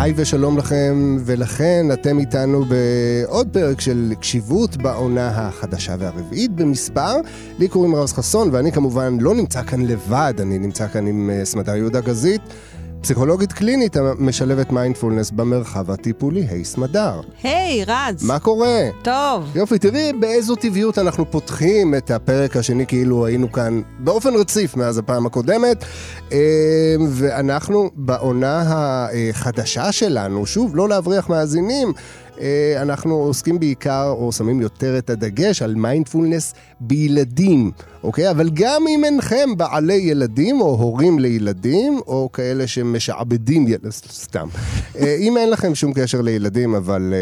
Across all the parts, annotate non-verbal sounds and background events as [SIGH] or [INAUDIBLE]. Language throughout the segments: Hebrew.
היי ושלום לכם, ולכן אתם איתנו בעוד פרק של קשיבות בעונה החדשה והרביעית במספר. לי קוראים רז חסון, ואני כמובן לא נמצא כאן לבד, אני נמצא כאן עם אה, סמדר יהודה גזית. פסיכולוגית קלינית המשלבת מיינדפולנס במרחב הטיפולי. היי סמדר. היי, רז. מה קורה? טוב. יופי, תראי באיזו טבעיות אנחנו פותחים את הפרק השני כאילו היינו כאן באופן רציף מאז הפעם הקודמת. אה, ואנחנו בעונה החדשה שלנו, שוב, לא להבריח מאזינים, אנחנו עוסקים בעיקר, או שמים יותר את הדגש על מיינדפולנס בילדים, אוקיי? אבל גם אם אינכם בעלי ילדים, או הורים לילדים, או כאלה שמשעבדים ילדים, סתם. אה, אם אין לכם שום קשר לילדים, אבל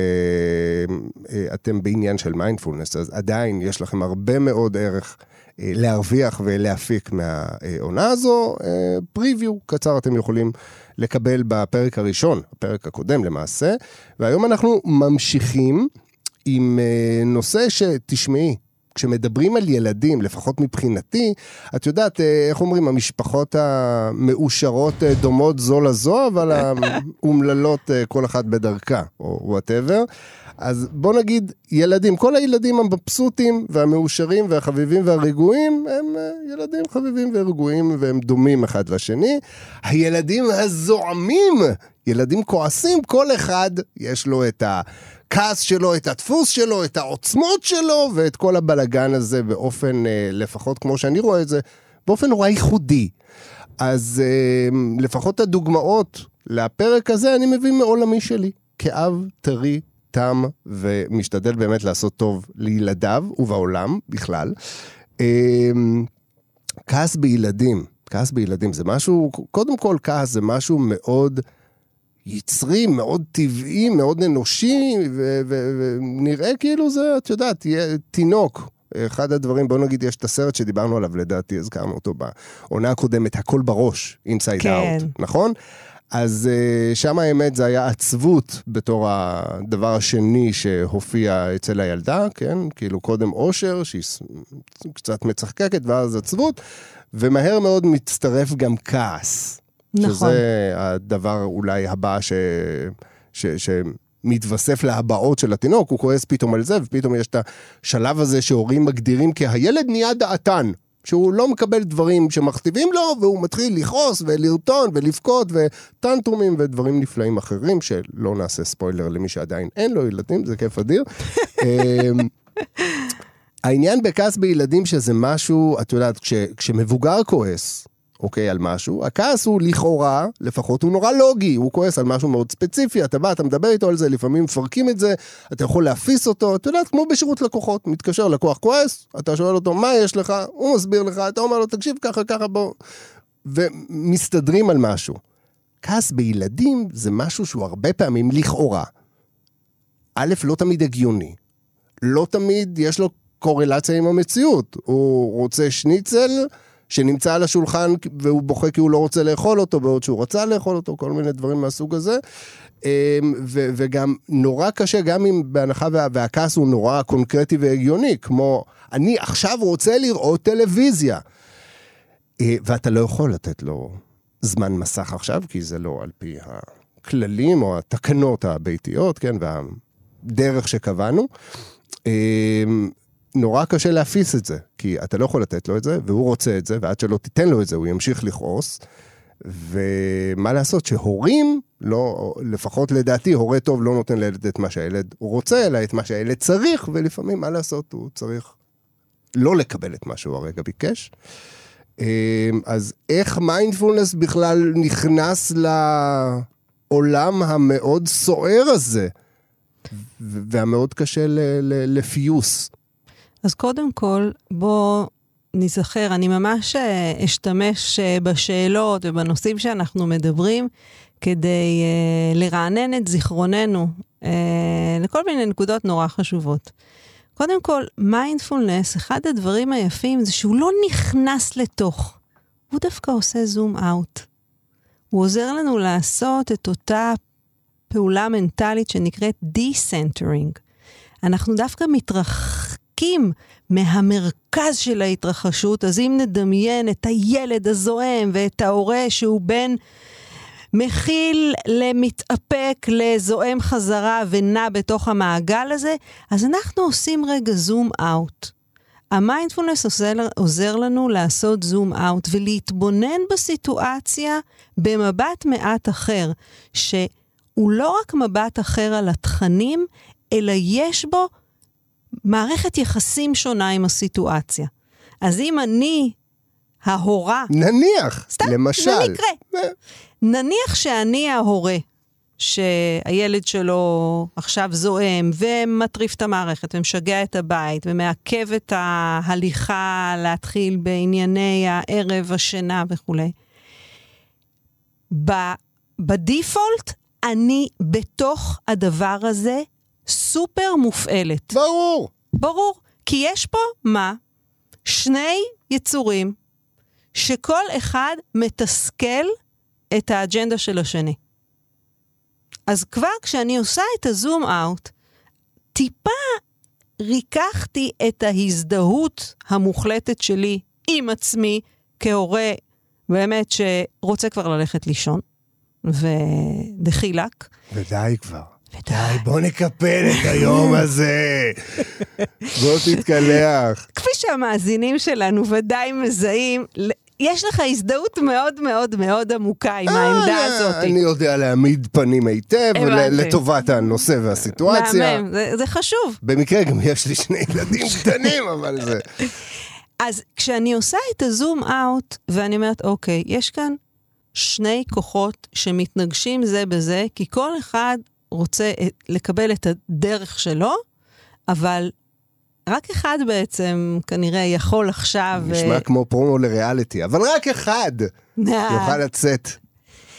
אה, אתם בעניין של מיינדפולנס, אז עדיין יש לכם הרבה מאוד ערך. להרוויח ולהפיק מהעונה הזו. פריוויו קצר אתם יכולים לקבל בפרק הראשון, הפרק הקודם למעשה, והיום אנחנו ממשיכים עם אה, נושא שתשמעי, כשמדברים על ילדים, לפחות מבחינתי, את יודעת, אה, איך אומרים, המשפחות המאושרות אה, דומות זו לזו, אבל האומללות כל אחת בדרכה, או וואטאבר. אז בוא נגיד, ילדים, כל הילדים המבסוטים והמאושרים והחביבים והרגועים, הם אה, ילדים חביבים ורגועים והם דומים אחד לשני. הילדים הזועמים, ילדים כועסים, כל אחד יש לו את הכעס שלו, את הדפוס שלו, את העוצמות שלו, ואת כל הבלגן הזה באופן, אה, לפחות כמו שאני רואה את זה, באופן נורא ייחודי. אז אה, לפחות הדוגמאות לפרק הזה אני מביא מעולמי שלי, כאב טרי תם ומשתדל באמת לעשות טוב לילדיו ובעולם בכלל. אמ, כעס בילדים, כעס בילדים זה משהו, קודם כל כעס זה משהו מאוד יצרי, מאוד טבעי, מאוד אנושי, ונראה כאילו זה, את יודעת, תינוק. אחד הדברים, בוא נגיד, יש את הסרט שדיברנו עליו, לדעתי, הזכרנו אותו בעונה הקודמת, הכל בראש, אינסייד אאוט, כן. נכון? אז uh, שם האמת זה היה עצבות בתור הדבר השני שהופיע אצל הילדה, כן? כאילו קודם אושר, שהיא קצת מצחקקת, ואז עצבות, ומהר מאוד מצטרף גם כעס. נכון. שזה הדבר אולי הבא ש... ש... ש... מתווסף להבעות של התינוק, הוא כועס פתאום על זה, ופתאום יש את השלב הזה שהורים מגדירים כי הילד נהיה דעתן. שהוא לא מקבל דברים שמכתיבים לו, והוא מתחיל לכעוס ולרטון ולבכות וטנטרומים ודברים נפלאים אחרים, שלא נעשה ספוילר למי שעדיין אין לו ילדים, זה כיף אדיר. [LAUGHS] אמ, העניין בכעס בילדים שזה משהו, את יודעת, כש, כשמבוגר כועס, אוקיי, על משהו, הכעס הוא לכאורה, לפחות הוא נורא לוגי, הוא כועס על משהו מאוד ספציפי, אתה בא, אתה מדבר איתו על זה, לפעמים מפרקים את זה, אתה יכול להפיס אותו, אתה יודע, כמו בשירות לקוחות, מתקשר לקוח כועס, אתה שואל אותו מה יש לך, הוא מסביר לך, אתה אומר לו, תקשיב ככה, ככה, בוא, ומסתדרים על משהו. כעס בילדים זה משהו שהוא הרבה פעמים לכאורה. א', לא תמיד הגיוני. לא תמיד יש לו קורלציה עם המציאות. הוא רוצה שניצל, שנמצא על השולחן והוא בוכה כי הוא לא רוצה לאכול אותו, בעוד שהוא רצה לאכול אותו, כל מיני דברים מהסוג הזה. אמ, ו- וגם נורא קשה, גם אם בהנחה וה- והכעס הוא נורא קונקרטי והגיוני, כמו אני עכשיו רוצה לראות טלוויזיה. אה, ואתה לא יכול לתת לו זמן מסך עכשיו, כי זה לא על פי הכללים או התקנות הביתיות, כן, והדרך שקבענו. נורא קשה להפיס את זה, כי אתה לא יכול לתת לו את זה, והוא רוצה את זה, ועד שלא תיתן לו את זה, הוא ימשיך לכעוס. ומה לעשות שהורים, לא, לפחות לדעתי, הורה טוב לא נותן לילד את מה שהילד רוצה, אלא את מה שהילד צריך, ולפעמים, מה לעשות, הוא צריך לא לקבל את מה שהוא הרגע ביקש. אמ, אז איך מיינדפולנס בכלל נכנס לעולם המאוד סוער הזה, והמאוד קשה לפיוס? אז קודם כל, בוא נזכר, אני ממש אה, אשתמש אה, בשאלות ובנושאים שאנחנו מדברים כדי אה, לרענן את זיכרוננו לכל מיני נקודות נורא חשובות. קודם כל, מיינדפולנס, אחד הדברים היפים זה שהוא לא נכנס לתוך, הוא דווקא עושה zoom out. הוא עוזר לנו לעשות את אותה פעולה מנטלית שנקראת decentering. אנחנו דווקא מתרח... רחוקים מהמרכז של ההתרחשות, אז אם נדמיין את הילד הזועם ואת ההורה שהוא בין מכיל למתאפק, לזועם חזרה ונע בתוך המעגל הזה, אז אנחנו עושים רגע zoom out. המיינדפולנס עוזר, עוזר לנו לעשות זום אאוט ולהתבונן בסיטואציה במבט מעט אחר, שהוא לא רק מבט אחר על התכנים, אלא יש בו מערכת יחסים שונה עם הסיטואציה. אז אם אני ההורה... נניח, סתם, למשל. במקרה. נניח שאני ההורה, שהילד שלו עכשיו זועם ומטריף את המערכת ומשגע את הבית ומעכב את ההליכה להתחיל בענייני הערב, השינה וכולי. בדיפולט, אני בתוך הדבר הזה סופר מופעלת. ברור. ברור. כי יש פה, מה? שני יצורים שכל אחד מתסכל את האג'נדה של השני. אז כבר כשאני עושה את הזום אאוט, טיפה ריככתי את ההזדהות המוחלטת שלי עם עצמי כהורה באמת שרוצה כבר ללכת לישון, ודחילק. ודי כבר. די, בוא נקפל את היום הזה. בוא תתקלח. כפי שהמאזינים שלנו ודאי מזהים, יש לך הזדהות מאוד מאוד מאוד עמוקה עם העמדה אה, הזאת. אני יודע להעמיד פנים היטב, לטובת הנושא והסיטואציה. מהמם, זה חשוב. במקרה גם יש לי שני ילדים קטנים, אבל זה... אז כשאני עושה את הזום אאוט, ואני אומרת, אוקיי, יש כאן שני כוחות שמתנגשים זה בזה, כי כל אחד רוצה לקבל את הדרך שלו, אבל רק אחד בעצם כנראה יכול עכשיו... נשמע uh... כמו פרומו לריאליטי, אבל רק אחד יוכל לצאת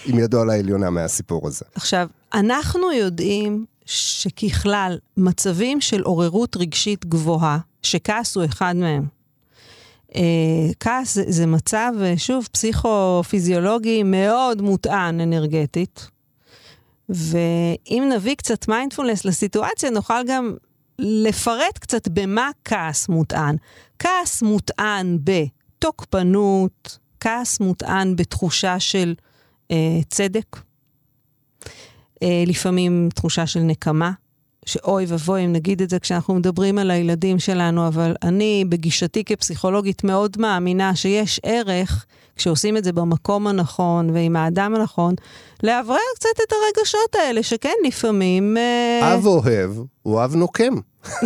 עם ידו על העליונה מהסיפור הזה. עכשיו, אנחנו יודעים שככלל, מצבים של עוררות רגשית גבוהה, שכעס הוא אחד מהם, Uh, כעס זה, זה מצב, שוב, פסיכו-פיזיולוגי מאוד מוטען אנרגטית. ואם נביא קצת מיינדפולנס לסיטואציה, נוכל גם לפרט קצת במה כעס מוטען. כעס מוטען בתוקפנות, כעס מוטען בתחושה של אה, צדק, אה, לפעמים תחושה של נקמה, שאוי ואבוי אם נגיד את זה כשאנחנו מדברים על הילדים שלנו, אבל אני בגישתי כפסיכולוגית מאוד מאמינה שיש ערך, כשעושים את זה במקום הנכון ועם האדם הנכון, לאוורר קצת את הרגשות האלה, שכן, לפעמים... אה, אב אוהב הוא אב נוקם. [LAUGHS]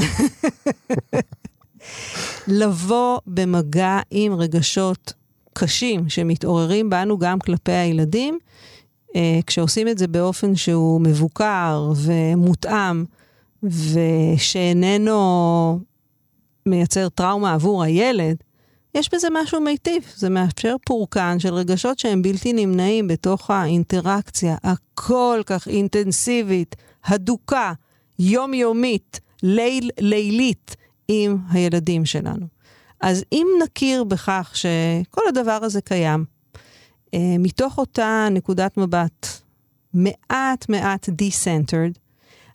לבוא במגע עם רגשות קשים שמתעוררים בנו גם כלפי הילדים, אה, כשעושים את זה באופן שהוא מבוקר ומותאם, ושאיננו מייצר טראומה עבור הילד, יש בזה משהו מיטיב. זה מאפשר פורקן של רגשות שהם בלתי נמנעים בתוך האינטראקציה הכל כך אינטנסיבית, הדוקה, יומיומית, ליל לילית עם הילדים שלנו. אז אם נכיר בכך שכל הדבר הזה קיים, אה, מתוך אותה נקודת מבט מעט מעט decentered,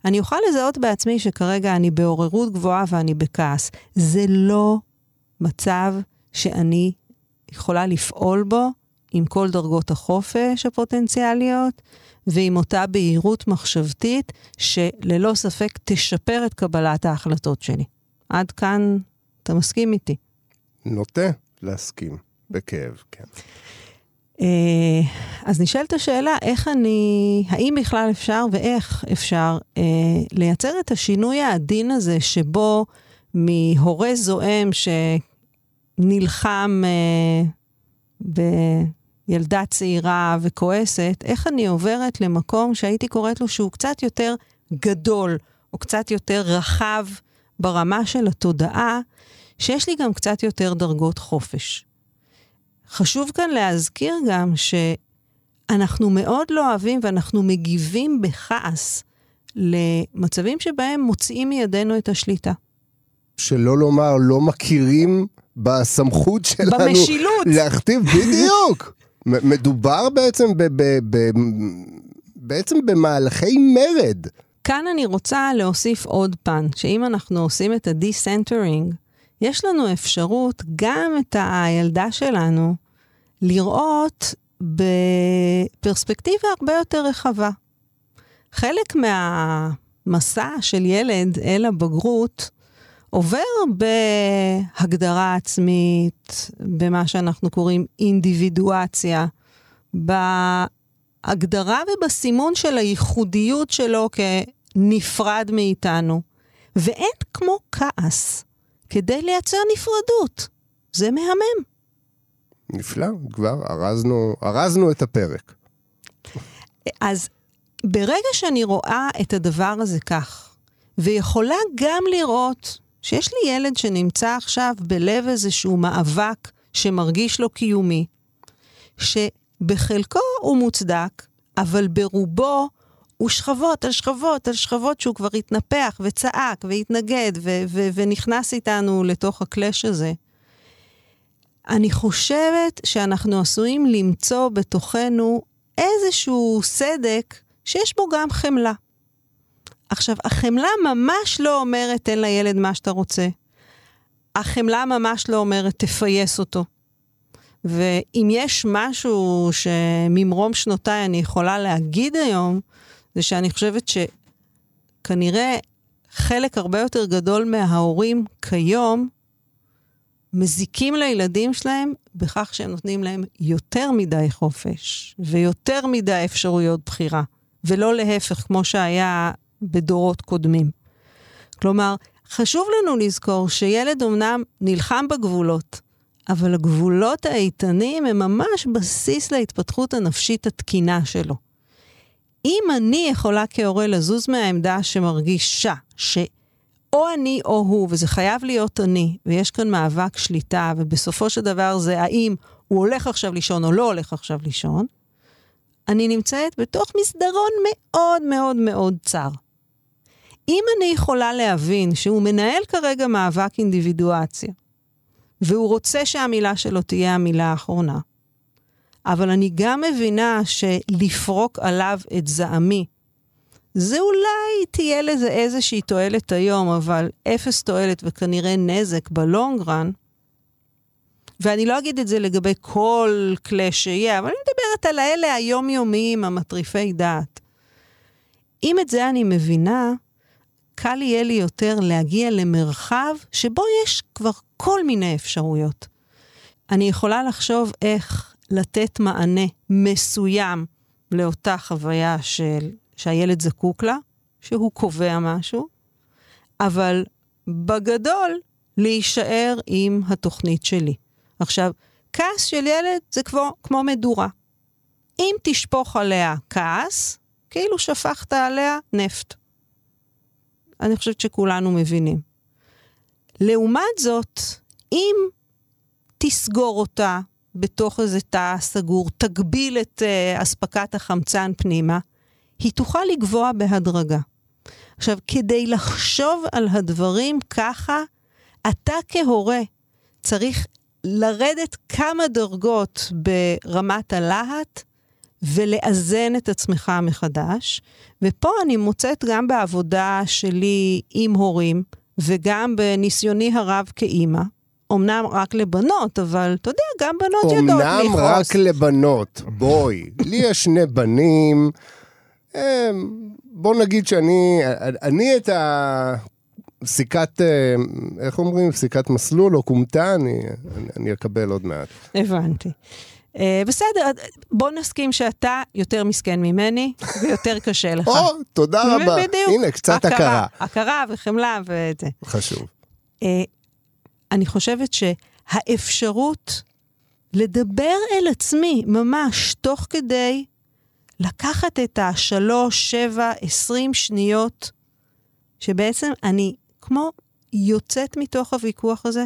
אני אוכל לזהות בעצמי שכרגע אני בעוררות גבוהה ואני בכעס. זה לא מצב שאני יכולה לפעול בו עם כל דרגות החופש הפוטנציאליות ועם אותה בהירות מחשבתית שללא ספק תשפר את קבלת ההחלטות שלי. עד כאן אתה מסכים איתי. נוטה להסכים, בכאב, כן. אה, אז נשאלת השאלה, איך אני, האם בכלל אפשר ואיך אפשר אה, לייצר את השינוי העדין הזה שבו מהורה זועם שנלחם אה, בילדה צעירה וכועסת, איך אני עוברת למקום שהייתי קוראת לו שהוא קצת יותר גדול, או קצת יותר רחב ברמה של התודעה, שיש לי גם קצת יותר דרגות חופש. חשוב כאן להזכיר גם שאנחנו מאוד לא אוהבים ואנחנו מגיבים בכעס למצבים שבהם מוציאים מידינו את השליטה. שלא לומר, לא מכירים בסמכות שלנו. במשילות. להכתיב, בדיוק. מדובר בעצם ב... ב, ב בעצם במהלכי מרד. כאן אני רוצה להוסיף עוד פן, שאם אנחנו עושים את ה-decentering, יש לנו אפשרות גם את הילדה שלנו לראות בפרספקטיבה הרבה יותר רחבה. חלק מהמסע של ילד אל הבגרות עובר בהגדרה עצמית, במה שאנחנו קוראים אינדיבידואציה, בהגדרה ובסימון של הייחודיות שלו כנפרד מאיתנו. ואין כמו כעס כדי לייצר נפרדות. זה מהמם. נפלא, כבר ארזנו, ארזנו את הפרק. אז ברגע שאני רואה את הדבר הזה כך, ויכולה גם לראות שיש לי ילד שנמצא עכשיו בלב איזשהו מאבק שמרגיש לו קיומי, שבחלקו הוא מוצדק, אבל ברובו הוא שכבות על שכבות על שכבות שהוא כבר התנפח וצעק והתנגד ו- ו- ונכנס איתנו לתוך הקלאש הזה. אני חושבת שאנחנו עשויים למצוא בתוכנו איזשהו סדק שיש בו גם חמלה. עכשיו, החמלה ממש לא אומרת תן לילד מה שאתה רוצה. החמלה ממש לא אומרת תפייס אותו. ואם יש משהו שממרום שנותיי אני יכולה להגיד היום, זה שאני חושבת שכנראה חלק הרבה יותר גדול מההורים כיום מזיקים לילדים שלהם בכך שהם נותנים להם יותר מדי חופש ויותר מדי אפשרויות בחירה, ולא להפך, כמו שהיה בדורות קודמים. כלומר, חשוב לנו לזכור שילד אמנם נלחם בגבולות, אבל הגבולות האיתנים הם ממש בסיס להתפתחות הנפשית התקינה שלו. אם אני יכולה כהורה לזוז מהעמדה שמרגישה שאו אני או הוא, וזה חייב להיות אני, ויש כאן מאבק שליטה, ובסופו של דבר זה האם הוא הולך עכשיו לישון או לא הולך עכשיו לישון, אני נמצאת בתוך מסדרון מאוד מאוד מאוד צר. אם אני יכולה להבין שהוא מנהל כרגע מאבק אינדיבידואציה, והוא רוצה שהמילה שלו תהיה המילה האחרונה, אבל אני גם מבינה שלפרוק עליו את זעמי, זה אולי תהיה לזה איזושהי תועלת היום, אבל אפס תועלת וכנראה נזק בלונגרן. ואני לא אגיד את זה לגבי כל כלי שיהיה, אבל אני מדברת על האלה היומיומיים, המטריפי דעת. אם את זה אני מבינה, קל יהיה לי יותר להגיע למרחב שבו יש כבר כל מיני אפשרויות. אני יכולה לחשוב איך לתת מענה מסוים לאותה חוויה של, שהילד זקוק לה, שהוא קובע משהו, אבל בגדול להישאר עם התוכנית שלי. עכשיו, כעס של ילד זה כמו, כמו מדורה. אם תשפוך עליה כעס, כאילו שפכת עליה נפט. אני חושבת שכולנו מבינים. לעומת זאת, אם תסגור אותה בתוך איזה תא סגור, תגביל את uh, אספקת החמצן פנימה, היא תוכל לגבוה בהדרגה. עכשיו, כדי לחשוב על הדברים ככה, אתה כהורה צריך לרדת כמה דרגות ברמת הלהט ולאזן את עצמך מחדש. ופה אני מוצאת גם בעבודה שלי עם הורים, וגם בניסיוני הרב כאימא, אמנם רק לבנות, אבל אתה יודע, גם בנות יודעות לכעוס. אמנם רק לבנות, בואי. לי יש שני בנים, בוא נגיד שאני, אני את ה... סיכת, אה, איך אומרים? סיכת מסלול או כומתה, אני, אני אקבל עוד מעט. הבנתי. Uh, בסדר, בוא נסכים שאתה יותר מסכן ממני ויותר קשה לך. [LAUGHS] או, תודה רבה. בדיוק. הנה, קצת הכרה. הכרה וחמלה ואת זה. חשוב. Uh, אני חושבת שהאפשרות לדבר אל עצמי ממש תוך כדי לקחת את השלוש, שבע, עשרים שניות, שבעצם אני כמו יוצאת מתוך הוויכוח הזה.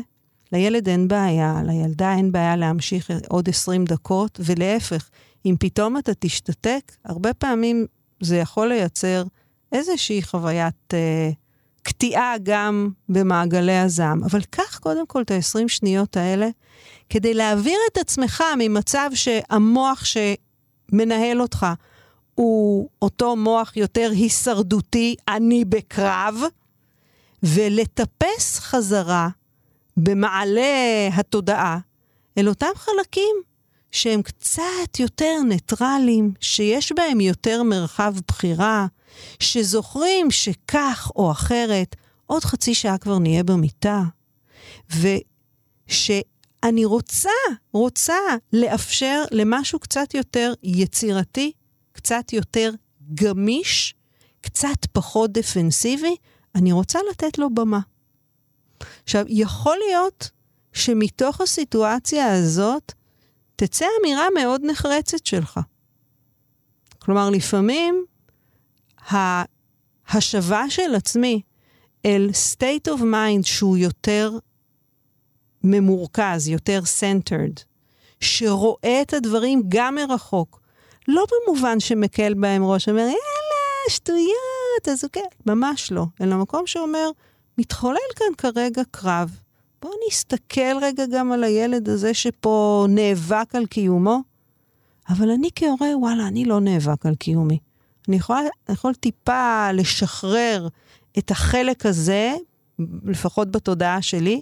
לילד אין בעיה, לילדה אין בעיה להמשיך עוד עשרים דקות, ולהפך, אם פתאום אתה תשתתק, הרבה פעמים זה יכול לייצר איזושהי חוויית אה, קטיעה גם במעגלי הזעם. אבל קח קודם כל את ה-20 שניות האלה, כדי להעביר את עצמך ממצב שהמוח שמנהל אותך הוא אותו מוח יותר הישרדותי, אני בקרב, ולטפס חזרה במעלה התודעה אל אותם חלקים שהם קצת יותר ניטרלים, שיש בהם יותר מרחב בחירה, שזוכרים שכך או אחרת, עוד חצי שעה כבר נהיה במיטה, ושאני רוצה, רוצה לאפשר למשהו קצת יותר יצירתי, קצת יותר גמיש, קצת פחות דפנסיבי, אני רוצה לתת לו במה. עכשיו, יכול להיות שמתוך הסיטואציה הזאת תצא אמירה מאוד נחרצת שלך. כלומר, לפעמים ההשבה של עצמי אל state of mind שהוא יותר ממורכז, יותר centered, שרואה את הדברים גם מרחוק, לא במובן שמקל בהם ראש, אומר, יאללה, שטויות, אז אוקיי, ממש לא, אלא מקום שאומר, מתחולל כאן כרגע קרב. בואו נסתכל רגע גם על הילד הזה שפה נאבק על קיומו, אבל אני כהורה, וואלה, אני לא נאבק על קיומי. אני יכולה, יכול טיפה לשחרר את החלק הזה, לפחות בתודעה שלי,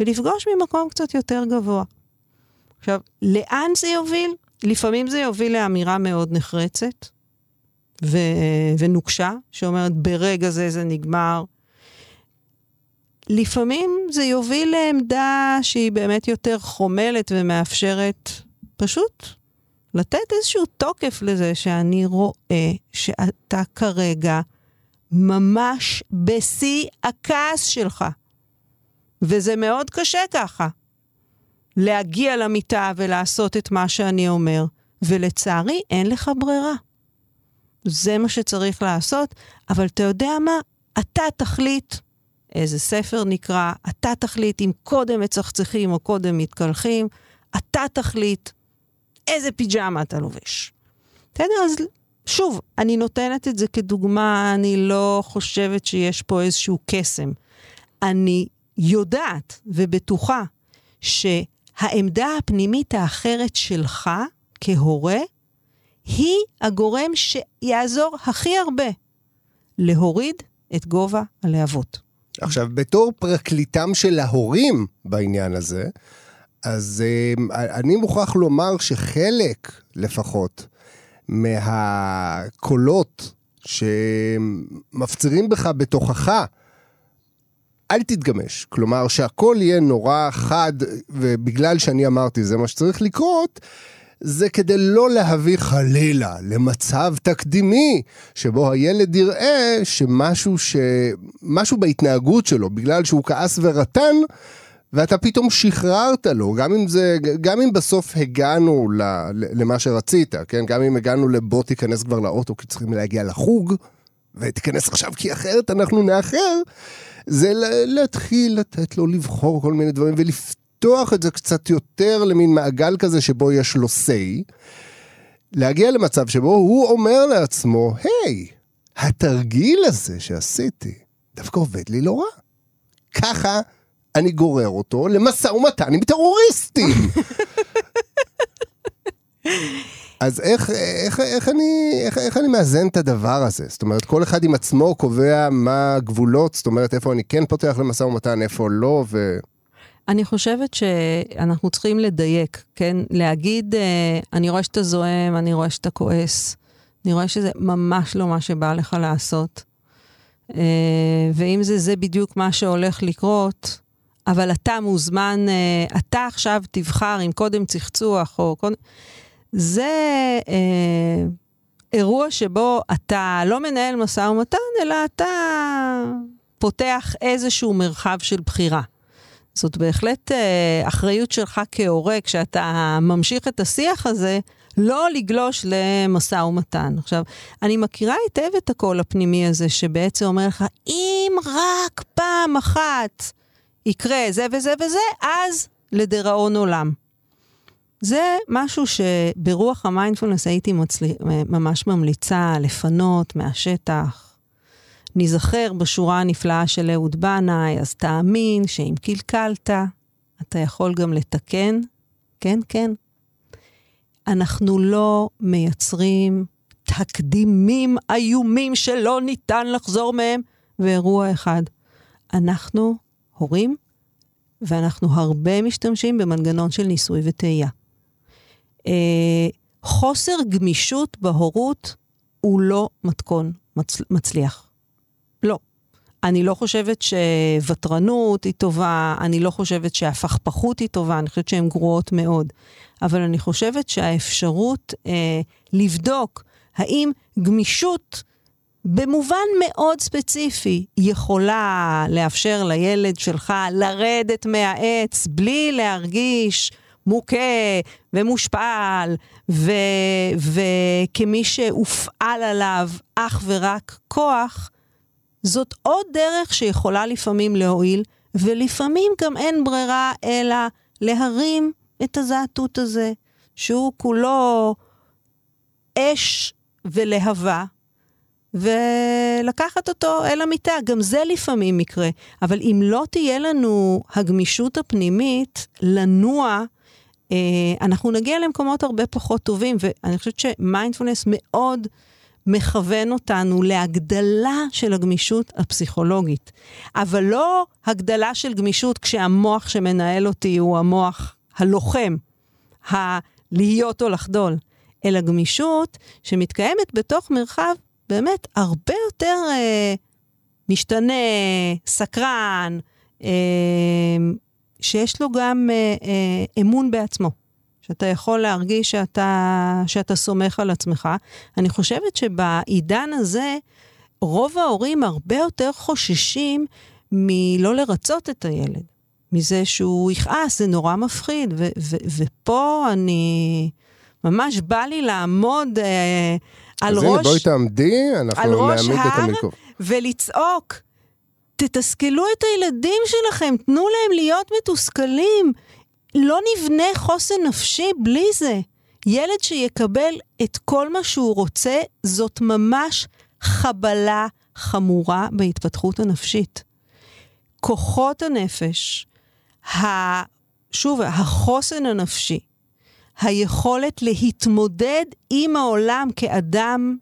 ולפגוש ממקום קצת יותר גבוה. עכשיו, לאן זה יוביל? לפעמים זה יוביל לאמירה מאוד נחרצת ו... ונוקשה, שאומרת, ברגע זה זה נגמר. לפעמים זה יוביל לעמדה שהיא באמת יותר חומלת ומאפשרת פשוט לתת איזשהו תוקף לזה שאני רואה שאתה כרגע ממש בשיא הכעס שלך. וזה מאוד קשה ככה, להגיע למיטה ולעשות את מה שאני אומר, ולצערי אין לך ברירה. זה מה שצריך לעשות, אבל אתה יודע מה? אתה תחליט איזה ספר נקרא, אתה תחליט אם קודם מצחצחים או קודם מתקלחים, אתה תחליט איזה פיג'מה אתה לובש. בסדר? אז שוב, אני נותנת את זה כדוגמה, אני לא חושבת שיש פה איזשהו קסם. אני יודעת ובטוחה שהעמדה הפנימית האחרת שלך כהורה, היא הגורם שיעזור הכי הרבה להוריד את גובה הלהבות. עכשיו, בתור פרקליטם של ההורים בעניין הזה, אז אה, אני מוכרח לומר שחלק לפחות מהקולות שמפצירים בך בתוכך, אל תתגמש. כלומר, שהכל יהיה נורא חד, ובגלל שאני אמרתי זה מה שצריך לקרות, זה כדי לא להביא חלילה למצב תקדימי, שבו הילד יראה שמשהו ש... משהו בהתנהגות שלו, בגלל שהוא כעס ורטן, ואתה פתאום שחררת לו, גם אם זה, גם אם בסוף הגענו למה שרצית, כן? גם אם הגענו לבוא תיכנס כבר לאוטו כי צריכים להגיע לחוג, ותיכנס עכשיו כי אחרת אנחנו נאחר, זה להתחיל לתת לו לבחור כל מיני דברים ולפתוח את זה קצת יותר למין מעגל כזה שבו יש לו say, להגיע למצב שבו הוא אומר לעצמו, היי, התרגיל הזה שעשיתי דווקא עובד לי לא רע. ככה אני גורר אותו למשא ומתן עם טרוריסטים. [LAUGHS] אז איך, איך, איך, אני, איך, איך אני מאזן את הדבר הזה? זאת אומרת, כל אחד עם עצמו קובע מה הגבולות, זאת אומרת, איפה אני כן פותח למשא ומתן, איפה לא, ו... אני חושבת שאנחנו צריכים לדייק, כן? להגיד, אה, אני רואה שאתה זועם, אני רואה שאתה כועס, אני רואה שזה ממש לא מה שבא לך לעשות. אה, ואם זה, זה בדיוק מה שהולך לקרות, אבל אתה מוזמן, אה, אתה עכשיו תבחר אם קודם צחצוח או קודם... זה אה, אירוע שבו אתה לא מנהל משא ומתן, אלא אתה פותח איזשהו מרחב של בחירה. זאת בהחלט אה, אחריות שלך כהורה, כשאתה ממשיך את השיח הזה, לא לגלוש למשא ומתן. עכשיו, אני מכירה היטב את הקול הפנימי הזה, שבעצם אומר לך, אם רק פעם אחת יקרה זה וזה וזה, אז לדיראון עולם. זה משהו שברוח המיינדפולנס הייתי מצלי, ממש ממליצה לפנות מהשטח. ניזכר בשורה הנפלאה של אהוד בנאי, אז תאמין שאם קלקלת, אתה יכול גם לתקן. כן, כן. אנחנו לא מייצרים תקדימים איומים שלא ניתן לחזור מהם, ואירוע אחד. אנחנו הורים, ואנחנו הרבה משתמשים במנגנון של ניסוי וטעייה. אה, חוסר גמישות בהורות הוא לא מתכון מצ... מצליח. לא. אני לא חושבת שוותרנות היא טובה, אני לא חושבת שהפכפכות היא טובה, אני חושבת שהן גרועות מאוד. אבל אני חושבת שהאפשרות אה, לבדוק האם גמישות במובן מאוד ספציפי יכולה לאפשר לילד שלך לרדת מהעץ בלי להרגיש מוכה ומושפל, ו, וכמי שהופעל עליו אך ורק כוח, זאת עוד דרך שיכולה לפעמים להועיל, ולפעמים גם אין ברירה אלא להרים את הזעתות הזה, שהוא כולו אש ולהבה, ולקחת אותו אל המיטה. גם זה לפעמים יקרה. אבל אם לא תהיה לנו הגמישות הפנימית לנוע, אה, אנחנו נגיע למקומות הרבה פחות טובים, ואני חושבת שמיינדפולנס מאוד מכוון אותנו להגדלה של הגמישות הפסיכולוגית. אבל לא הגדלה של גמישות כשהמוח שמנהל אותי הוא המוח הלוחם, הלהיות או לחדול, אלא גמישות שמתקיימת בתוך מרחב באמת הרבה יותר אה, משתנה, סקרן, אה, שיש לו גם אה, אה, אמון בעצמו. שאתה יכול להרגיש שאתה, שאתה סומך על עצמך. אני חושבת שבעידן הזה, רוב ההורים הרבה יותר חוששים מלא לרצות את הילד, מזה שהוא יכעס, זה נורא מפחיד. ו- ו- ופה אני, ממש בא לי לעמוד אה, על אז ראש... אז הנה, בואי תעמדי, אנחנו נעמיד את המיקרופון. ולצעוק, תתסכלו את הילדים שלכם, תנו להם להיות מתוסכלים. לא נבנה חוסן נפשי בלי זה. ילד שיקבל את כל מה שהוא רוצה, זאת ממש חבלה חמורה בהתפתחות הנפשית. כוחות הנפש, ה... שוב, החוסן הנפשי, היכולת להתמודד עם העולם כאדם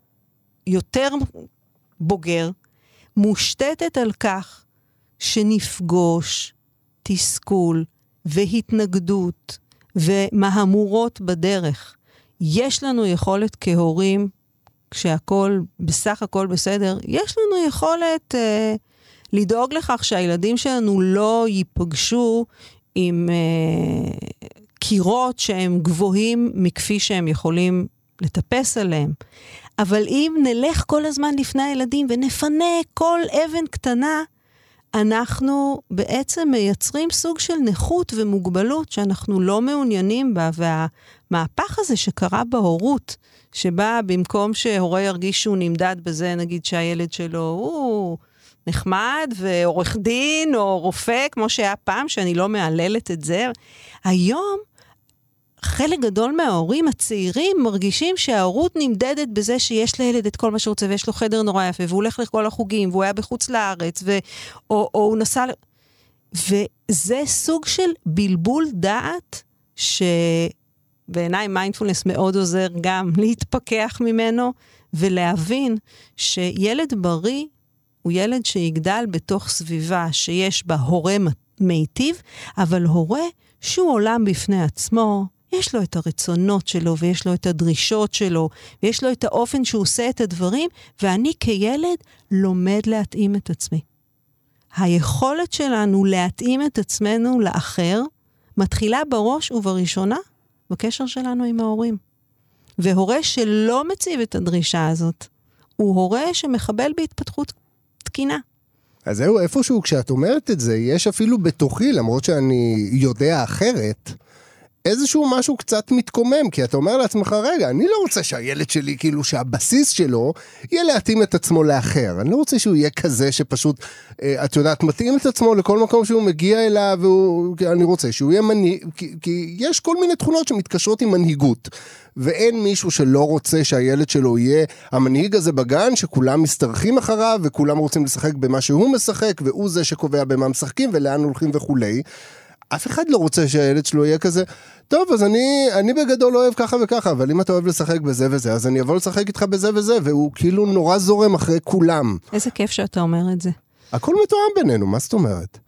יותר בוגר, מושתתת על כך שנפגוש תסכול והתנגדות ומהמורות בדרך. יש לנו יכולת כהורים, כשהכול בסך הכל בסדר, יש לנו יכולת אה, לדאוג לכך שהילדים שלנו לא ייפגשו עם אה, קירות שהם גבוהים מכפי שהם יכולים לטפס עליהם. אבל אם נלך כל הזמן לפני הילדים ונפנה כל אבן קטנה, אנחנו בעצם מייצרים סוג של נכות ומוגבלות שאנחנו לא מעוניינים בה, והמהפך הזה שקרה בהורות, שבה במקום שהורה ירגיש שהוא נמדד בזה, נגיד שהילד שלו הוא נחמד ועורך דין או רופא, כמו שהיה פעם, שאני לא מהללת את זה, היום חלק גדול מההורים הצעירים מרגישים שההורות נמדדת בזה שיש לילד את כל מה שרוצה ויש לו חדר נורא יפה והוא הולך לכל החוגים והוא היה בחוץ לארץ ו... או, או הוא נסע... וזה סוג של בלבול דעת שבעיניי מיינדפולנס מאוד עוזר גם להתפכח ממנו ולהבין שילד בריא הוא ילד שיגדל בתוך סביבה שיש בה הורה מיטיב, אבל הורה שהוא עולם בפני עצמו, יש לו את הרצונות שלו, ויש לו את הדרישות שלו, ויש לו את האופן שהוא עושה את הדברים, ואני כילד לומד להתאים את עצמי. היכולת שלנו להתאים את עצמנו לאחר מתחילה בראש ובראשונה בקשר שלנו עם ההורים. והורה שלא מציב את הדרישה הזאת, הוא הורה שמחבל בהתפתחות תקינה. אז זהו, איפשהו כשאת אומרת את זה, יש אפילו בתוכי, למרות שאני יודע אחרת, איזשהו משהו קצת מתקומם, כי אתה אומר לעצמך, רגע, אני לא רוצה שהילד שלי, כאילו שהבסיס שלו, יהיה להתאים את עצמו לאחר. אני לא רוצה שהוא יהיה כזה שפשוט, אה, את יודעת, מתאים את עצמו לכל מקום שהוא מגיע אליו, ואני רוצה שהוא יהיה מנהיג, כי, כי יש כל מיני תכונות שמתקשרות עם מנהיגות. ואין מישהו שלא רוצה שהילד שלו יהיה המנהיג הזה בגן, שכולם משתרכים אחריו, וכולם רוצים לשחק במה שהוא משחק, והוא זה שקובע במה משחקים ולאן הולכים וכולי. אף אחד לא רוצה שהילד שלו יהיה כזה, טוב, אז אני, אני בגדול אוהב ככה וככה, אבל אם אתה אוהב לשחק בזה וזה, אז אני אבוא לשחק איתך בזה וזה, והוא כאילו נורא זורם אחרי כולם. איזה כיף שאתה אומר את זה. הכל מתואם בינינו, מה זאת אומרת?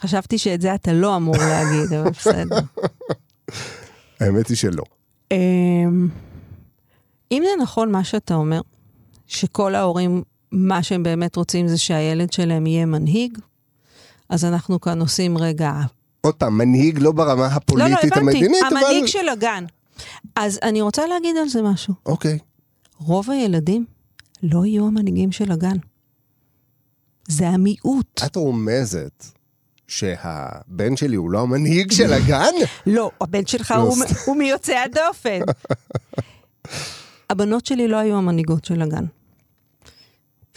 חשבתי שאת זה אתה לא אמור להגיד, אבל [LAUGHS] בסדר. האמת היא שלא. אמ, אם זה נכון מה שאתה אומר, שכל ההורים, מה שהם באמת רוצים זה שהילד שלהם יהיה מנהיג, אז אנחנו כאן עושים רגע... עוד פעם, מנהיג לא ברמה הפוליטית לא, לא, המדינית, אבל... המנהיג של הגן. אז אני רוצה להגיד על זה משהו. אוקיי. רוב הילדים לא יהיו המנהיגים של הגן. זה המיעוט. את רומזת שהבן שלי הוא לא המנהיג של הגן? [LAUGHS] לא, הבן שלך הוא, הוא מיוצא הדופן. [LAUGHS] הבנות שלי לא היו המנהיגות של הגן.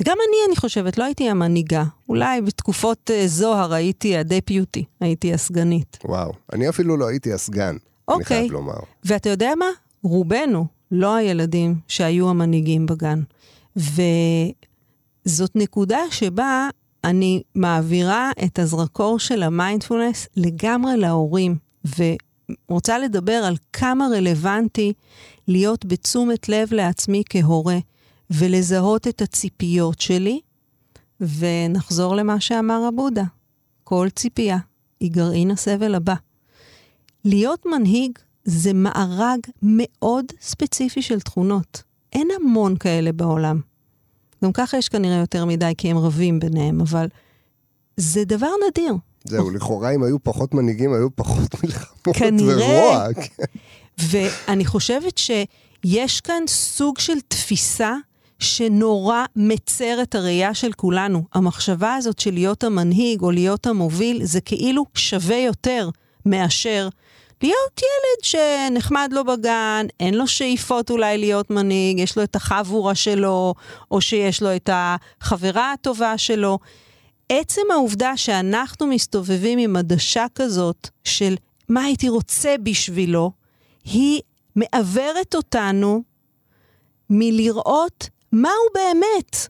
וגם אני, אני חושבת, לא הייתי המנהיגה. אולי בתקופות uh, זוהר הייתי הדפיוטי, הייתי הסגנית. וואו, אני אפילו לא הייתי הסגן, אוקיי. אני חייב לומר. ואתה יודע מה? רובנו לא הילדים שהיו המנהיגים בגן. וזאת נקודה שבה אני מעבירה את הזרקור של המיינדפולנס לגמרי להורים, ורוצה לדבר על כמה רלוונטי להיות בתשומת לב לעצמי כהורה, ולזהות את הציפיות שלי, ונחזור למה שאמר הבודה, כל ציפייה היא גרעין הסבל הבא. להיות מנהיג זה מארג מאוד ספציפי של תכונות. אין המון כאלה בעולם. גם ככה יש כנראה יותר מדי כי הם רבים ביניהם, אבל זה דבר נדיר. זהו, לכאורה אם היו פחות מנהיגים, היו פחות [LAUGHS] מלחמות ורוע. כן. ואני חושבת שיש כאן סוג של תפיסה שנורא מצר את הראייה של כולנו. המחשבה הזאת של להיות המנהיג או להיות המוביל, זה כאילו שווה יותר מאשר להיות ילד שנחמד לו בגן, אין לו שאיפות אולי להיות מנהיג, יש לו את החבורה שלו, או שיש לו את החברה הטובה שלו. עצם העובדה שאנחנו מסתובבים עם עדשה כזאת של מה הייתי רוצה בשבילו, היא מעוורת אותנו מלראות מה הוא באמת.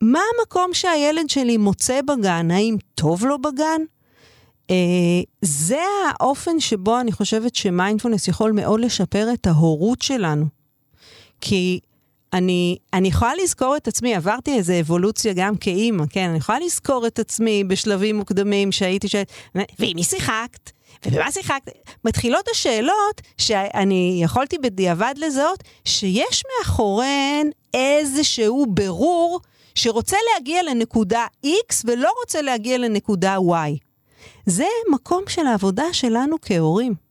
מה המקום שהילד שלי מוצא בגן? האם טוב לו בגן? Uh, זה האופן שבו אני חושבת שמיינדפולנס יכול מאוד לשפר את ההורות שלנו. כי אני, אני יכולה לזכור את עצמי, עברתי איזו אבולוציה גם כאימא, כן? אני יכולה לזכור את עצמי בשלבים מוקדמים שהייתי שואלת, ועם מי שיחקת? ובמה שיחקת? מתחילות השאלות שאני יכולתי בדיעבד לזהות שיש מאחוריהן איזשהו ברור שרוצה להגיע לנקודה X ולא רוצה להגיע לנקודה Y. זה מקום של העבודה שלנו כהורים.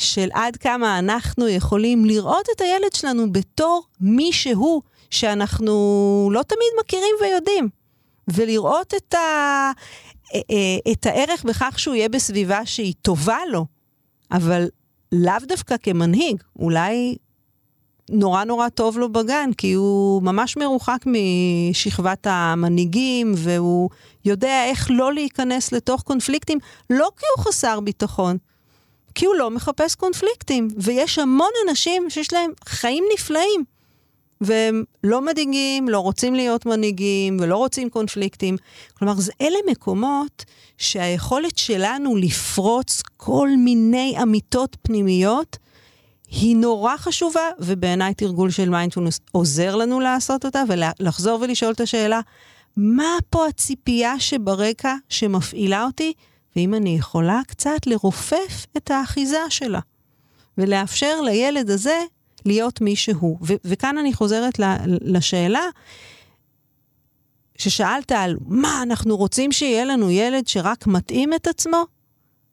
של עד כמה אנחנו יכולים לראות את הילד שלנו בתור מישהו שאנחנו לא תמיד מכירים ויודעים, ולראות את, ה, אה, אה, את הערך בכך שהוא יהיה בסביבה שהיא טובה לו, אבל לאו דווקא כמנהיג, אולי נורא נורא טוב לו בגן, כי הוא ממש מרוחק משכבת המנהיגים, והוא יודע איך לא להיכנס לתוך קונפליקטים, לא כי הוא חסר ביטחון, כי הוא לא מחפש קונפליקטים. ויש המון אנשים שיש להם חיים נפלאים, והם לא מדאיגים, לא רוצים להיות מנהיגים ולא רוצים קונפליקטים. כלומר, אלה מקומות שהיכולת שלנו לפרוץ כל מיני אמיתות פנימיות, היא נורא חשובה, ובעיניי תרגול של מיינדפולנס עוזר לנו לעשות אותה, ולחזור ולשאול את השאלה, מה פה הציפייה שברקע שמפעילה אותי, ואם אני יכולה קצת לרופף את האחיזה שלה, ולאפשר לילד הזה להיות מי שהוא. וכאן אני חוזרת לשאלה ששאלת על מה, אנחנו רוצים שיהיה לנו ילד שרק מתאים את עצמו?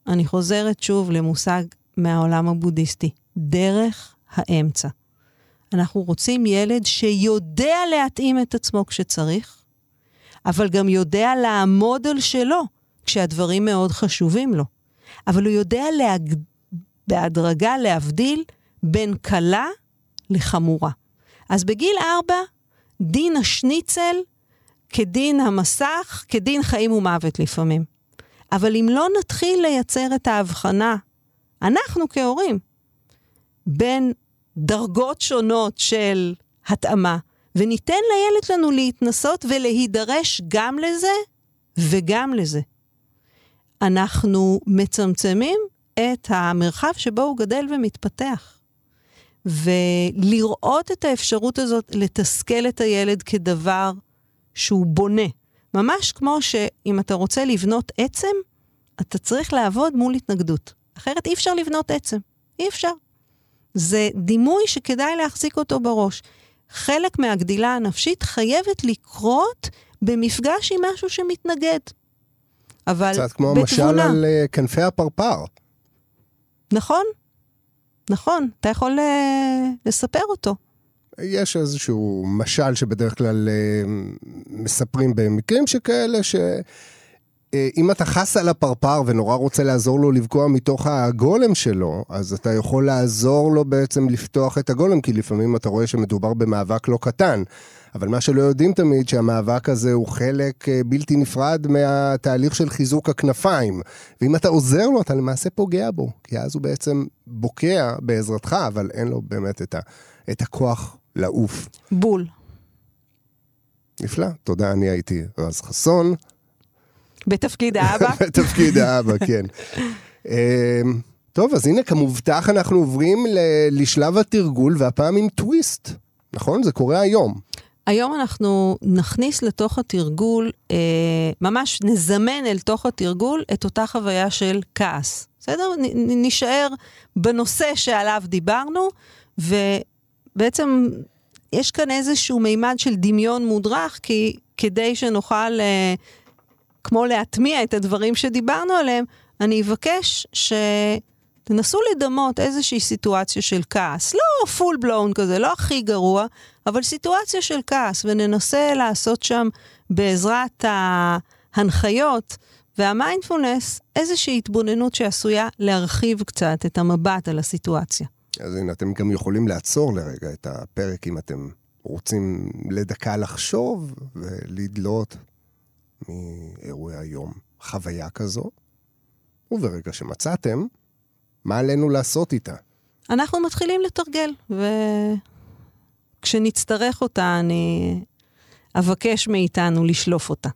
אני חוזרת שוב למושג מהעולם הבודהיסטי, דרך האמצע. אנחנו רוצים ילד שיודע להתאים את עצמו כשצריך, אבל גם יודע לעמוד על שלו כשהדברים מאוד חשובים לו. אבל הוא יודע להג... בהדרגה להבדיל בין קלה לחמורה. אז בגיל ארבע, דין השניצל כדין המסך, כדין חיים ומוות לפעמים. אבל אם לא נתחיל לייצר את ההבחנה, אנחנו כהורים, בין דרגות שונות של התאמה, וניתן לילד שלנו להתנסות ולהידרש גם לזה וגם לזה. אנחנו מצמצמים את המרחב שבו הוא גדל ומתפתח. ולראות את האפשרות הזאת לתסכל את הילד כדבר שהוא בונה. ממש כמו שאם אתה רוצה לבנות עצם, אתה צריך לעבוד מול התנגדות. אחרת אי אפשר לבנות עצם. אי אפשר. זה דימוי שכדאי להחזיק אותו בראש. חלק מהגדילה הנפשית חייבת לקרות במפגש עם משהו שמתנגד. אבל קצת כמו בתבונה. המשל על אה, כנפי הפרפר. נכון, נכון, אתה יכול אה, לספר אותו. יש איזשהו משל שבדרך כלל אה, מספרים במקרים שכאלה, שאם אתה חס על הפרפר ונורא רוצה לעזור לו לבקוע מתוך הגולם שלו, אז אתה יכול לעזור לו בעצם לפתוח את הגולם, כי לפעמים אתה רואה שמדובר במאבק לא קטן. אבל מה שלא יודעים תמיד, שהמאבק הזה הוא חלק אה, בלתי נפרד מהתהליך של חיזוק הכנפיים. ואם אתה עוזר לו, אתה למעשה פוגע בו, כי אז הוא בעצם בוקע בעזרתך, אבל אין לו באמת את, ה, את הכוח לעוף. בול. נפלא, תודה, אני הייתי רז חסון. בתפקיד [LAUGHS] האבא? בתפקיד האבא, כן. אמ, טוב, אז הנה, כמובטח, אנחנו עוברים לשלב התרגול, והפעם עם טוויסט. נכון? זה קורה היום. היום אנחנו נכניס לתוך התרגול, אה, ממש נזמן אל תוך התרגול את אותה חוויה של כעס. בסדר? נ, נ- נישאר בנושא שעליו דיברנו, ובעצם יש כאן איזשהו מימד של דמיון מודרך, כי כדי שנוכל, אה, כמו להטמיע את הדברים שדיברנו עליהם, אני אבקש שתנסו לדמות איזושהי סיטואציה של כעס. לא פול בלון כזה, לא הכי גרוע, אבל סיטואציה של כעס, וננסה לעשות שם בעזרת ההנחיות והמיינדפולנס איזושהי התבוננות שעשויה להרחיב קצת את המבט על הסיטואציה. אז הנה, אתם גם יכולים לעצור לרגע את הפרק אם אתם רוצים לדקה לחשוב ולדלות מאירועי היום חוויה כזו. וברגע שמצאתם, מה עלינו לעשות איתה? אנחנו מתחילים לתרגל, וכשנצטרך אותה, אני אבקש מאיתנו לשלוף אותה.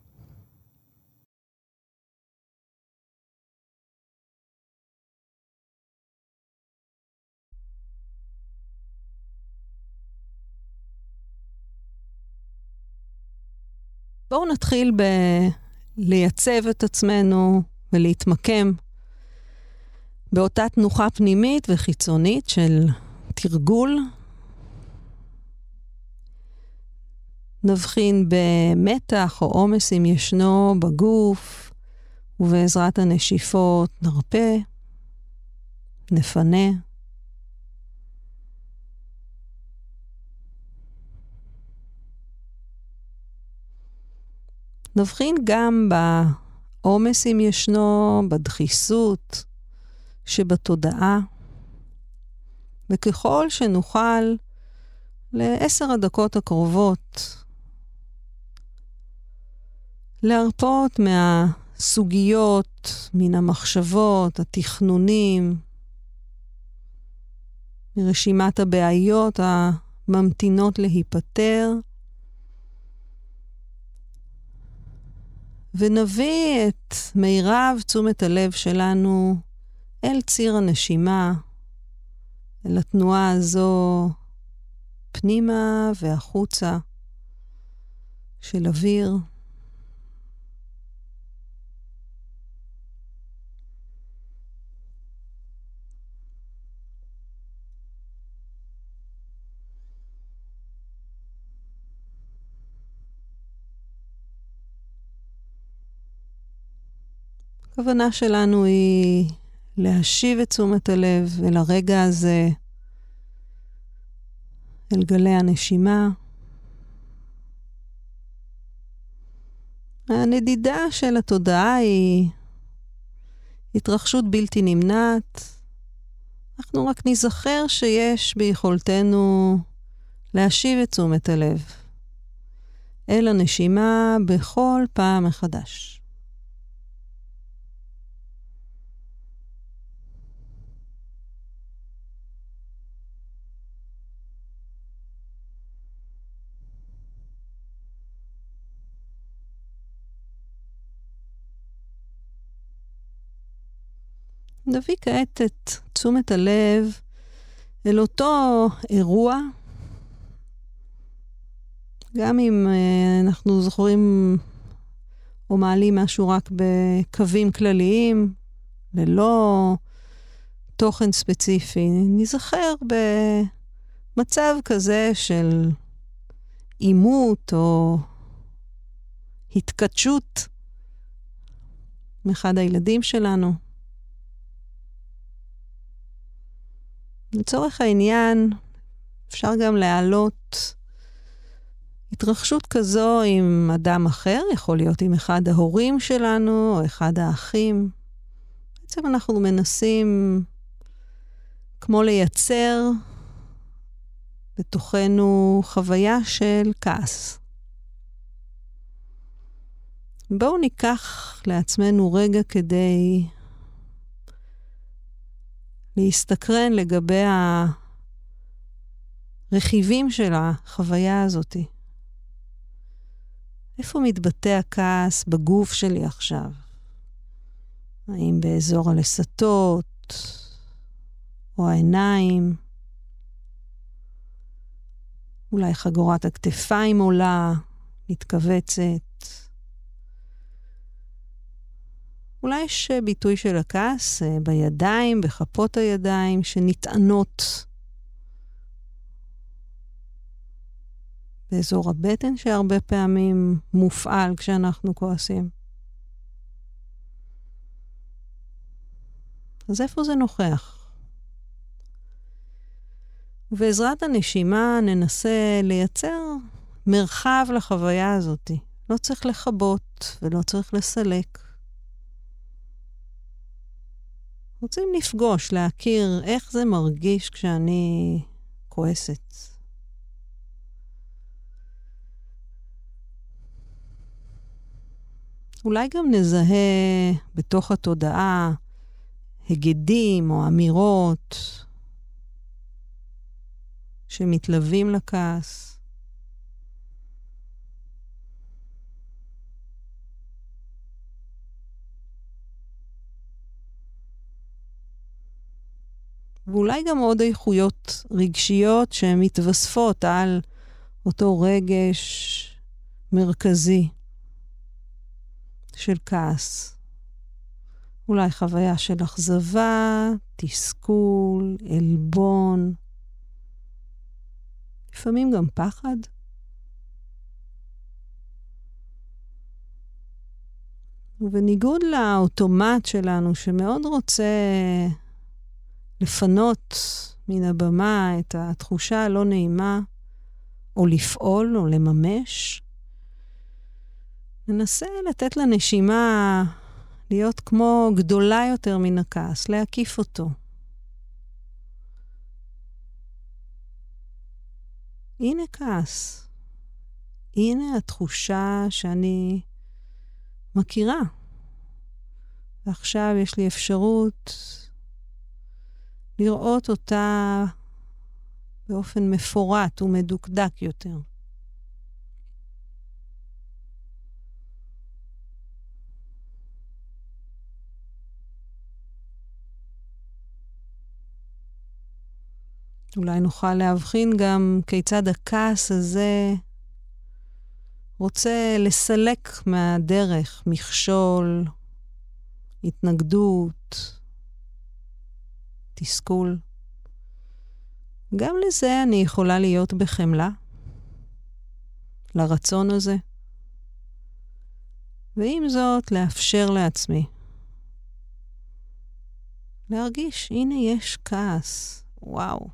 בואו נתחיל בלייצב את עצמנו ולהתמקם באותה תנוחה פנימית וחיצונית של תרגול. נבחין במתח או עומס אם ישנו בגוף, ובעזרת הנשיפות נרפה, נפנה. נבחין גם בעומס אם ישנו, בדחיסות שבתודעה, וככל שנוכל לעשר הדקות הקרובות להרפות מהסוגיות, מן המחשבות, התכנונים, מרשימת הבעיות הממתינות להיפתר, ונביא את מירב תשומת הלב שלנו אל ציר הנשימה, אל התנועה הזו פנימה והחוצה של אוויר. הכוונה שלנו היא להשיב את תשומת הלב אל הרגע הזה, אל גלי הנשימה. הנדידה של התודעה היא התרחשות בלתי נמנעת. אנחנו רק ניזכר שיש ביכולתנו להשיב את תשומת הלב אל הנשימה בכל פעם מחדש. נביא כעת את תשומת הלב אל אותו אירוע, גם אם uh, אנחנו זוכרים או מעלים משהו רק בקווים כלליים, ללא תוכן ספציפי, ניזכר במצב כזה של עימות או התכתשות מאחד הילדים שלנו. לצורך העניין, אפשר גם להעלות התרחשות כזו עם אדם אחר, יכול להיות עם אחד ההורים שלנו או אחד האחים. בעצם אנחנו מנסים כמו לייצר בתוכנו חוויה של כעס. בואו ניקח לעצמנו רגע כדי להסתקרן לגבי הרכיבים של החוויה הזאת. איפה מתבטא הכעס בגוף שלי עכשיו? האם באזור הלסתות או העיניים? אולי חגורת הכתפיים עולה, מתכווצת. אולי יש ביטוי של הכעס אה, בידיים, בכפות הידיים, שנטענות באזור הבטן, שהרבה פעמים מופעל כשאנחנו כועסים. אז איפה זה נוכח? ובעזרת הנשימה ננסה לייצר מרחב לחוויה הזאת. לא צריך לכבות ולא צריך לסלק. רוצים לפגוש, להכיר איך זה מרגיש כשאני כועסת. אולי גם נזהה בתוך התודעה היגדים או אמירות שמתלווים לכעס. ואולי גם עוד איכויות רגשיות שמתווספות על אותו רגש מרכזי של כעס. אולי חוויה של אכזבה, תסכול, עלבון, לפעמים גם פחד. ובניגוד לאוטומט שלנו, שמאוד רוצה לפנות מן הבמה את התחושה הלא נעימה, או לפעול או לממש, ננסה לתת לנשימה להיות כמו גדולה יותר מן הכעס, להקיף אותו. הנה כעס. הנה התחושה שאני מכירה. ועכשיו יש לי אפשרות לראות אותה באופן מפורט ומדוקדק יותר. אולי נוכל להבחין גם כיצד הכעס הזה רוצה לסלק מהדרך מכשול, התנגדות, תסכול. גם לזה אני יכולה להיות בחמלה, לרצון הזה. ועם זאת, לאפשר לעצמי להרגיש, הנה יש כעס, וואו.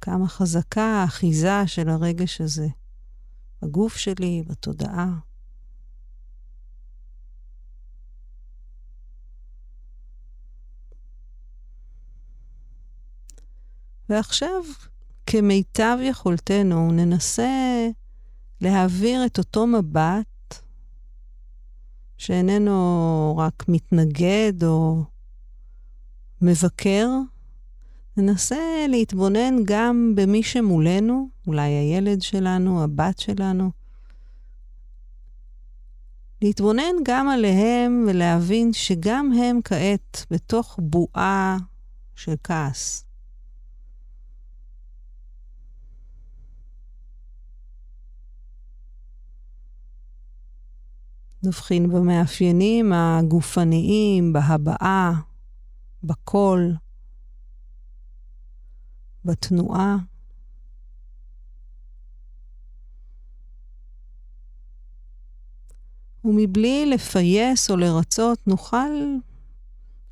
כמה חזקה האחיזה של הרגש הזה בגוף שלי, בתודעה. ועכשיו, כמיטב יכולתנו, ננסה להעביר את אותו מבט, שאיננו רק מתנגד או מבקר, ננסה להתבונן גם במי שמולנו, אולי הילד שלנו, הבת שלנו. להתבונן גם עליהם ולהבין שגם הם כעת בתוך בועה של כעס. נבחין במאפיינים הגופניים, בהבעה, בקול, בתנועה. ומבלי לפייס או לרצות, נוכל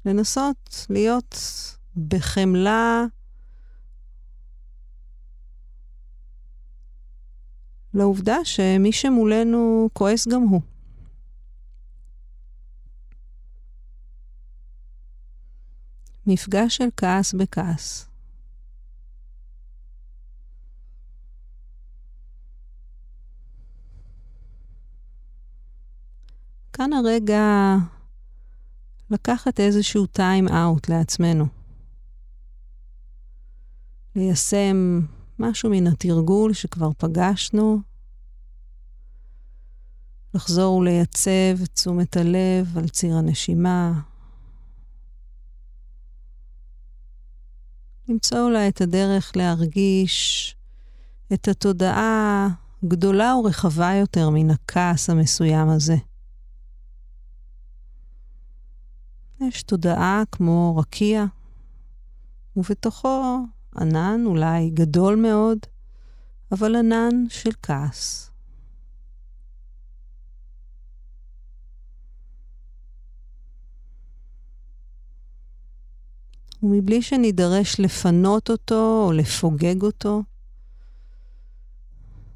לנסות להיות בחמלה לעובדה שמי שמולנו כועס גם הוא. מפגש של כעס בכעס. כאן הרגע לקחת איזשהו טיים אאוט לעצמנו. ליישם משהו מן התרגול שכבר פגשנו, לחזור ולייצב את תשומת הלב על ציר הנשימה, למצוא אולי את הדרך להרגיש את התודעה גדולה ורחבה יותר מן הכעס המסוים הזה. יש תודעה כמו רקיע, ובתוכו ענן אולי גדול מאוד, אבל ענן של כעס. ומבלי שנידרש לפנות אותו או לפוגג אותו,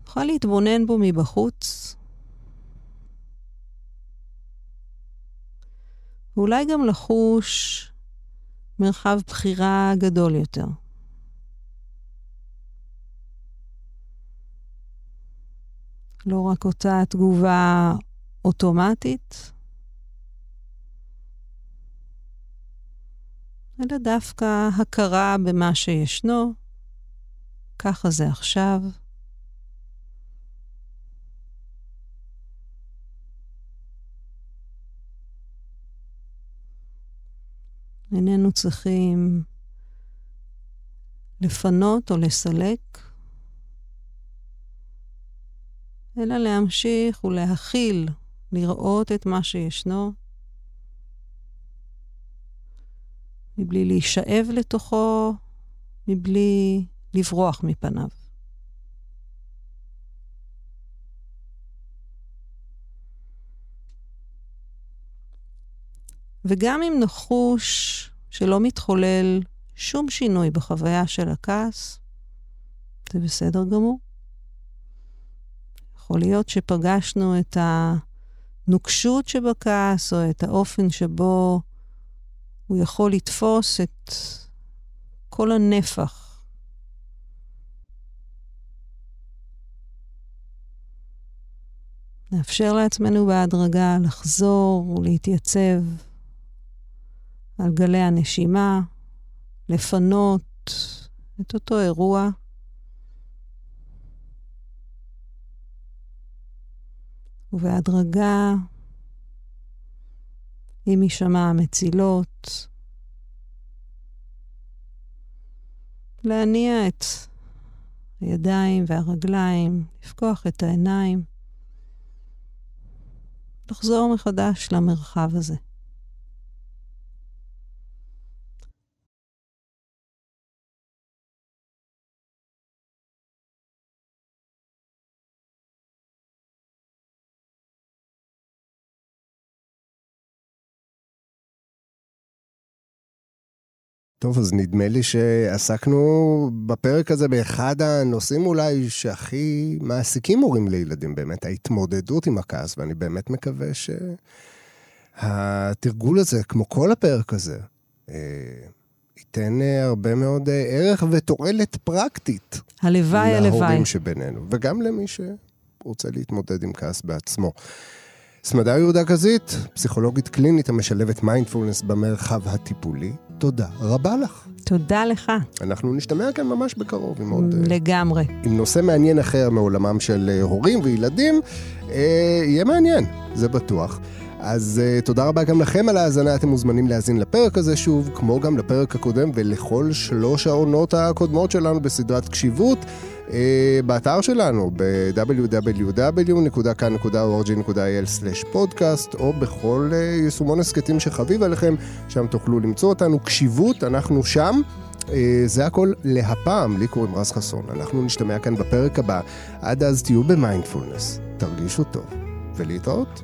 נוכל להתבונן בו מבחוץ ואולי גם לחוש מרחב בחירה גדול יותר. לא רק אותה תגובה אוטומטית, אלא דווקא הכרה במה שישנו, ככה זה עכשיו. איננו צריכים לפנות או לסלק, אלא להמשיך ולהכיל, לראות את מה שישנו, מבלי להישאב לתוכו, מבלי לברוח מפניו. וגם אם נחוש שלא מתחולל שום שינוי בחוויה של הכעס, זה בסדר גמור. יכול להיות שפגשנו את הנוקשות שבכעס, או את האופן שבו הוא יכול לתפוס את כל הנפח. נאפשר לעצמנו בהדרגה לחזור ולהתייצב על גלי הנשימה, לפנות את אותו אירוע. ובהדרגה, עם הישמע המצילות, להניע את הידיים והרגליים, לפקוח את העיניים, לחזור מחדש למרחב הזה. טוב, אז נדמה לי שעסקנו בפרק הזה באחד הנושאים אולי שהכי מעסיקים הורים לילדים, באמת, ההתמודדות עם הכעס, ואני באמת מקווה שהתרגול הזה, כמו כל הפרק הזה, אה, ייתן אה, הרבה מאוד אה, ערך ותועלת פרקטית. הלוואי, הלוואי. להורים שבינינו, וגם למי שרוצה להתמודד עם כעס בעצמו. סמדר יהודה גזית, פסיכולוגית קלינית המשלבת מיינדפולנס במרחב הטיפולי. תודה רבה לך. תודה לך. אנחנו נשתמע כאן ממש בקרוב עם עוד... אה, לגמרי. עם נושא מעניין אחר מעולמם של אה, הורים וילדים. אה, יהיה מעניין, זה בטוח. אז uh, תודה רבה גם לכם על ההאזנה, אתם מוזמנים להאזין לפרק הזה שוב, כמו גם לפרק הקודם ולכל שלוש העונות הקודמות שלנו בסדרת קשיבות. Uh, באתר שלנו, ב-www.kan.org.il/פודקאסט, או בכל uh, יישומון הסכתים שחביב עליכם, שם תוכלו למצוא אותנו. קשיבות, אנחנו שם. Uh, זה הכל להפעם, לי קוראים רז חסון. אנחנו נשתמע כאן בפרק הבא. עד אז תהיו במיינדפולנס, תרגישו טוב, ולהתראות.